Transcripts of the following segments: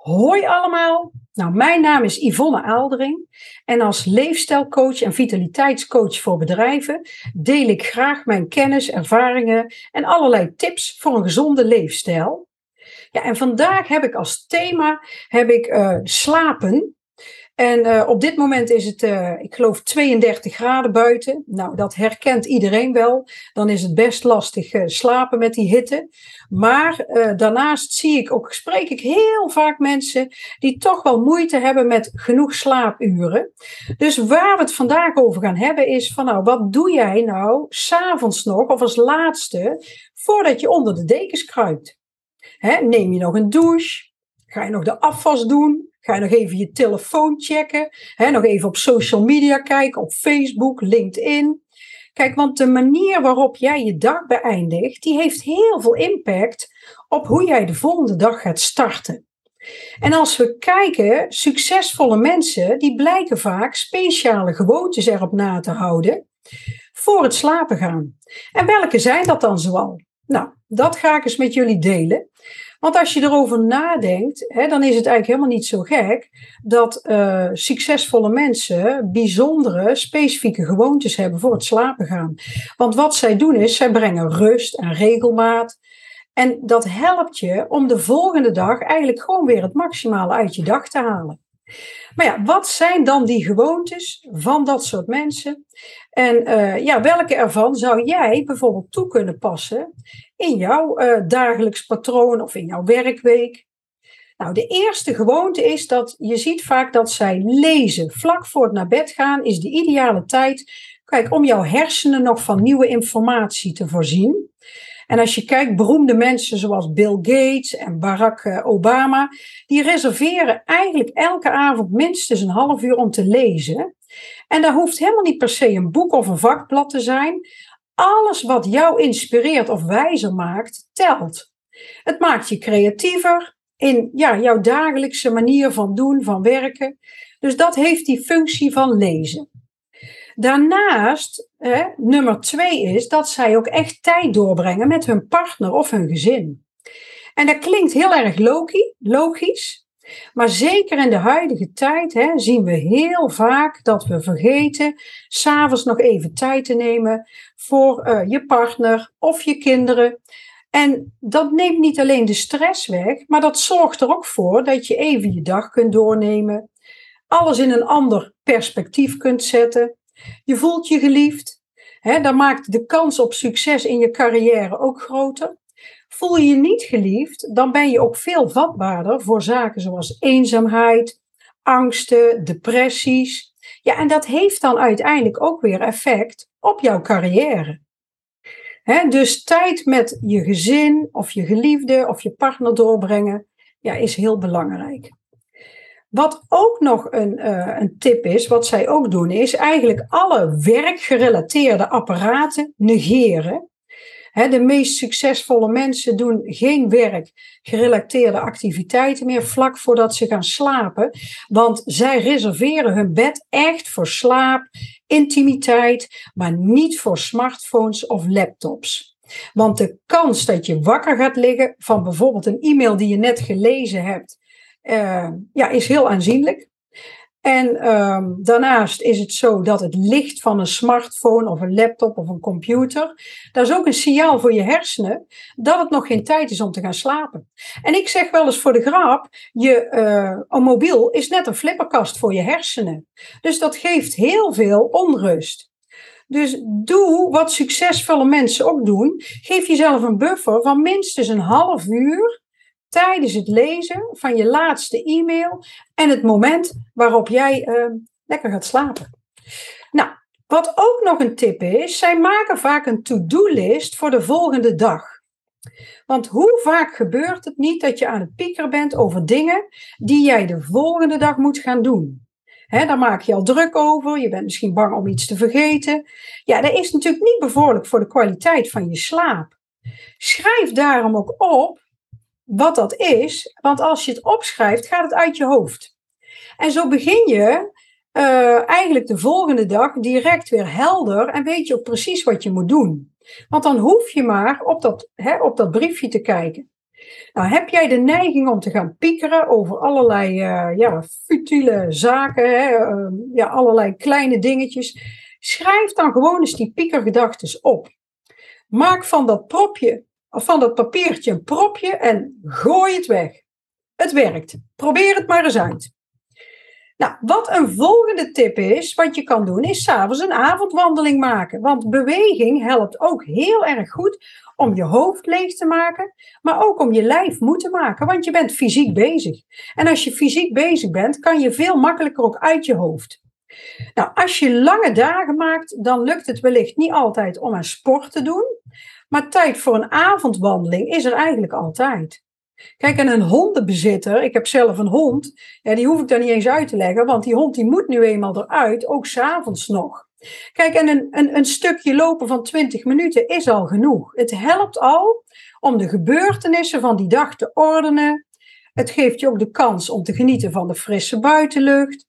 Hoi allemaal. Nou, mijn naam is Yvonne Aaldering en als leefstijlcoach en vitaliteitscoach voor bedrijven deel ik graag mijn kennis, ervaringen en allerlei tips voor een gezonde leefstijl. Ja, en vandaag heb ik als thema heb ik, uh, slapen. En uh, op dit moment is het, uh, ik geloof, 32 graden buiten. Nou, dat herkent iedereen wel. Dan is het best lastig uh, slapen met die hitte. Maar daarnaast zie ik ook, spreek ik heel vaak mensen die toch wel moeite hebben met genoeg slaapuren. Dus waar we het vandaag over gaan hebben is van, nou, wat doe jij nou s'avonds nog of als laatste voordat je onder de dekens kruipt? Hè, neem je nog een douche? Ga je nog de afwas doen? Ga je nog even je telefoon checken. Hè, nog even op social media kijken, op Facebook, LinkedIn. Kijk, want de manier waarop jij je dag beëindigt, die heeft heel veel impact op hoe jij de volgende dag gaat starten. En als we kijken, succesvolle mensen, die blijken vaak speciale gewoontes erop na te houden voor het slapen gaan. En welke zijn dat dan zoal? Nou, dat ga ik eens met jullie delen. Want als je erover nadenkt, hè, dan is het eigenlijk helemaal niet zo gek dat uh, succesvolle mensen bijzondere, specifieke gewoontes hebben voor het slapen gaan. Want wat zij doen is, zij brengen rust en regelmaat. En dat helpt je om de volgende dag eigenlijk gewoon weer het maximale uit je dag te halen. Maar ja, wat zijn dan die gewoontes van dat soort mensen? En uh, ja, welke ervan zou jij bijvoorbeeld toe kunnen passen in jouw uh, dagelijks patroon of in jouw werkweek? Nou, de eerste gewoonte is dat je ziet vaak dat zij lezen. Vlak voor het naar bed gaan is de ideale tijd. Kijk, om jouw hersenen nog van nieuwe informatie te voorzien. En als je kijkt, beroemde mensen zoals Bill Gates en Barack eh, Obama, die reserveren eigenlijk elke avond minstens een half uur om te lezen. En daar hoeft helemaal niet per se een boek of een vakblad te zijn. Alles wat jou inspireert of wijzer maakt, telt. Het maakt je creatiever in ja, jouw dagelijkse manier van doen, van werken. Dus dat heeft die functie van lezen. Daarnaast, nummer twee is dat zij ook echt tijd doorbrengen met hun partner of hun gezin. En dat klinkt heel erg logisch, maar zeker in de huidige tijd hè, zien we heel vaak dat we vergeten s'avonds nog even tijd te nemen voor uh, je partner of je kinderen. En dat neemt niet alleen de stress weg, maar dat zorgt er ook voor dat je even je dag kunt doornemen, alles in een ander perspectief kunt zetten je voelt je geliefd. Dan maakt de kans op succes in je carrière ook groter. Voel je je niet geliefd, dan ben je ook veel vatbaarder voor zaken zoals eenzaamheid, angsten, depressies. Ja, en dat heeft dan uiteindelijk ook weer effect op jouw carrière. Dus tijd met je gezin of je geliefde of je partner doorbrengen ja, is heel belangrijk. Wat ook nog een, uh, een tip is, wat zij ook doen, is eigenlijk alle werkgerelateerde apparaten negeren. de meest succesvolle mensen doen geen werkgerelateerde activiteiten meer vlak voordat ze gaan slapen. Want zij reserveren hun bed echt voor slaap, intimiteit, maar niet voor smartphones of laptops. Want de kans dat je wakker gaat liggen van bijvoorbeeld een e-mail die je net gelezen hebt ja, is heel aanzienlijk. En um, daarnaast is het zo dat het licht van een smartphone of een laptop of een computer, dat is ook een signaal voor je hersenen dat het nog geen tijd is om te gaan slapen. En ik zeg wel eens voor de grap, je uh, een mobiel is net een flipperkast voor je hersenen. Dus dat geeft heel veel onrust. Dus doe wat succesvolle mensen ook doen. Geef jezelf een buffer van minstens een half uur tijdens het lezen van je laatste e-mail en het moment waarop jij uh, lekker gaat slapen. Nou, wat ook nog een tip is, zij maken vaak een to-do-list voor de volgende dag. Want hoe vaak gebeurt het niet dat je aan het piekeren bent over dingen die jij de volgende dag moet gaan doen? He, daar maak je al druk over, je bent misschien bang om iets te vergeten. Ja, dat is natuurlijk niet bevorderlijk voor de kwaliteit van je slaap. Schrijf daarom ook op wat dat is. Want als je het opschrijft, gaat het uit je hoofd. En zo begin je uh, eigenlijk de volgende dag direct weer helder en weet je ook precies wat je moet doen. Want dan hoef je maar op dat, hè, op dat briefje te kijken. Nou, heb jij de neiging om te gaan piekeren over allerlei uh, ja, futiele zaken, hè, uh, ja, allerlei kleine dingetjes? Schrijf dan gewoon eens die piekergedachten op. Maak van dat propje, van dat papiertje een propje en gooi het weg. Het werkt. Probeer het maar eens uit. Nou, wat een volgende tip is, wat je kan doen, is s'avonds een avondwandeling maken. Want beweging helpt ook heel erg goed om je hoofd leeg te maken, maar ook om je lijf moe te maken, want je bent fysiek bezig. En als je fysiek bezig bent, kan je veel makkelijker ook uit je hoofd. Nou, als je lange dagen maakt, dan lukt het wellicht niet altijd om een sport te doen, maar tijd voor een avondwandeling is er eigenlijk altijd. Kijk, en een hondenbezitter, ik heb zelf een hond, die hoef ik dan niet eens uit te leggen, want die hond die moet nu eenmaal eruit, ook s'avonds nog. Kijk, en een, een, een stukje lopen van 20 minuten is al genoeg. Het helpt al om de gebeurtenissen van die dag te ordenen. Het geeft je ook de kans om te genieten van de frisse buitenlucht.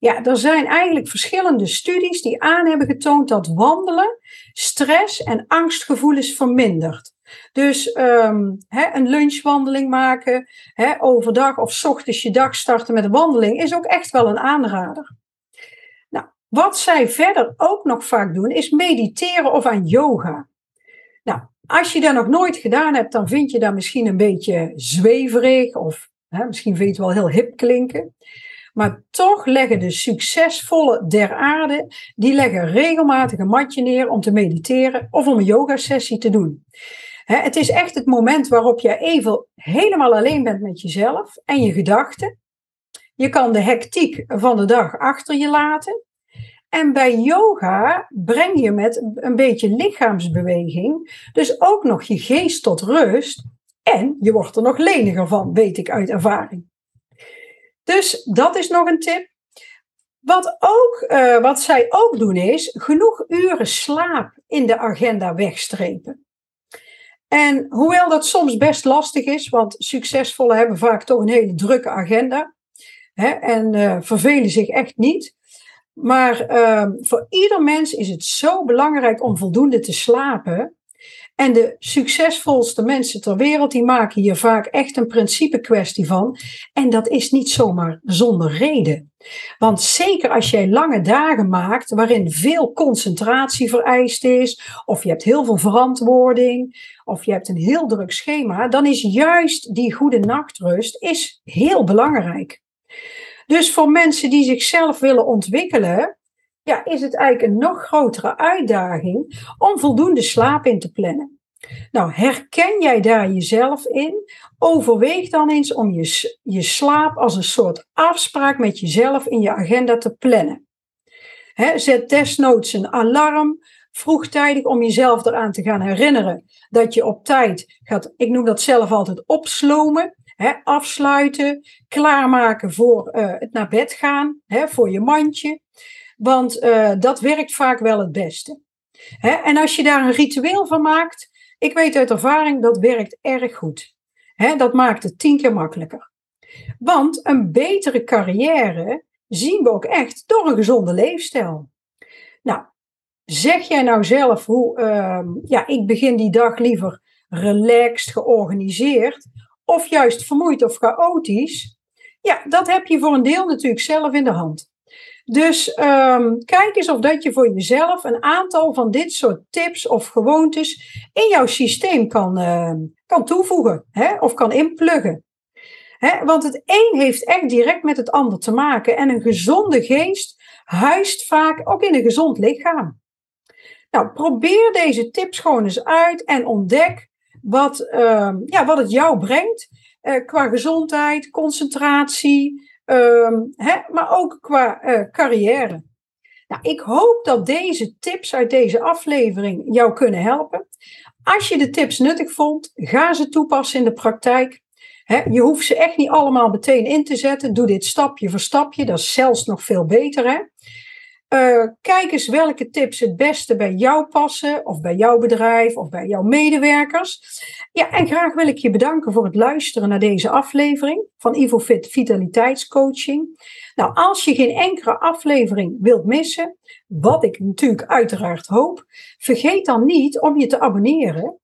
Ja, er zijn eigenlijk verschillende studies die aan hebben getoond dat wandelen stress en angstgevoelens vermindert. Dus um, een lunchwandeling maken, overdag of ochtends je dag starten met een wandeling is ook echt wel een aanrader. Nou, wat zij verder ook nog vaak doen is mediteren of aan yoga. Nou, als je dat nog nooit gedaan hebt, dan vind je dat misschien een beetje zweverig of misschien vind je het wel heel hip klinken. Maar toch leggen de succesvolle der aarde, die leggen regelmatig een matje neer om te mediteren of om een yogasessie te doen. het is echt het moment waarop je even helemaal alleen bent met jezelf en je gedachten. Je kan de hectiek van de dag achter je laten. En bij yoga breng je met een beetje lichaamsbeweging dus ook nog je geest tot rust. En je wordt er nog leniger van, weet ik uit ervaring. Dus dat is nog een tip. Wat, ook, uh, wat zij ook doen is genoeg uren slaap in de agenda wegstrepen. En hoewel dat soms best lastig is, want succesvollen hebben vaak toch een hele drukke agenda hè, en uh, vervelen zich echt niet. Maar uh, voor ieder mens is het zo belangrijk om voldoende te slapen. En de succesvolste mensen ter wereld, die maken hier vaak echt een principe kwestie van. En dat is niet zomaar zonder reden. Want zeker als jij lange dagen maakt waarin veel concentratie vereist is, of je hebt heel veel verantwoording, of je hebt een heel druk schema, dan is juist die goede nachtrust is heel belangrijk. Dus voor mensen die zichzelf willen ontwikkelen, ja, is het eigenlijk een nog grotere uitdaging om voldoende slaap in te plannen. Nou, herken jij daar jezelf in? Overweeg dan eens om je, je slaap als een soort afspraak met jezelf in je agenda te plannen. zet desnoods een alarm vroegtijdig om jezelf eraan te gaan herinneren dat je op tijd gaat, ik noem dat zelf altijd opslomen, afsluiten, klaarmaken voor uh, het naar bed gaan, voor je mandje. Want uh, dat werkt vaak wel het beste. en als je daar een ritueel van maakt, ik weet uit ervaring dat werkt erg goed. dat maakt het tien keer makkelijker. Want een betere carrière zien we ook echt door een gezonde leefstijl. Nou, zeg jij nou zelf hoe, uh, ja, ik begin die dag liever relaxed, georganiseerd, of juist vermoeid of chaotisch? Ja, dat heb je voor een deel natuurlijk zelf in de hand. Dus um, kijk eens of dat je voor jezelf een aantal van dit soort tips of gewoontes in jouw systeem kan, uh, kan toevoegen hè, of kan inpluggen. Hè, want het een heeft echt direct met het ander te maken. En een gezonde geest huist vaak ook in een gezond lichaam. Nou, probeer deze tips gewoon eens uit en ontdek wat, uh, ja, wat het jou brengt uh, qua gezondheid, concentratie, Hè, maar ook qua uh, carrière. Nou, ik hoop dat deze tips uit deze aflevering jou kunnen helpen. Als je de tips nuttig vond, ga ze toepassen in de praktijk. je hoeft ze echt niet allemaal meteen in te zetten. Doe dit stapje voor stapje. Dat is zelfs nog veel beter. Uh, kijk eens welke tips het beste bij jou passen, of bij jouw bedrijf, of bij jouw medewerkers. Ja, en graag wil ik je bedanken voor het luisteren naar deze aflevering van IvoFit Vitaliteitscoaching. Nou, als je geen enkele aflevering wilt missen, wat ik natuurlijk uiteraard hoop, vergeet dan niet om je te abonneren.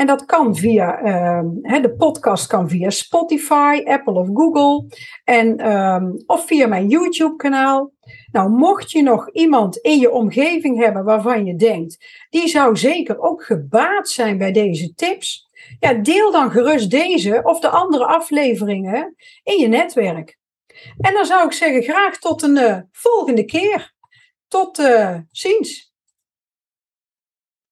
En dat kan via, ehm, de podcast kan via Spotify, Apple of Google. En, ehm, of via mijn YouTube kanaal. Nou, mocht je nog iemand in je omgeving hebben waarvan je denkt, die zou zeker ook gebaat zijn bij deze tips. Ja, deel dan gerust deze of de andere afleveringen in je netwerk. En dan zou ik zeggen, graag tot een uh, volgende keer. Tot uh, ziens.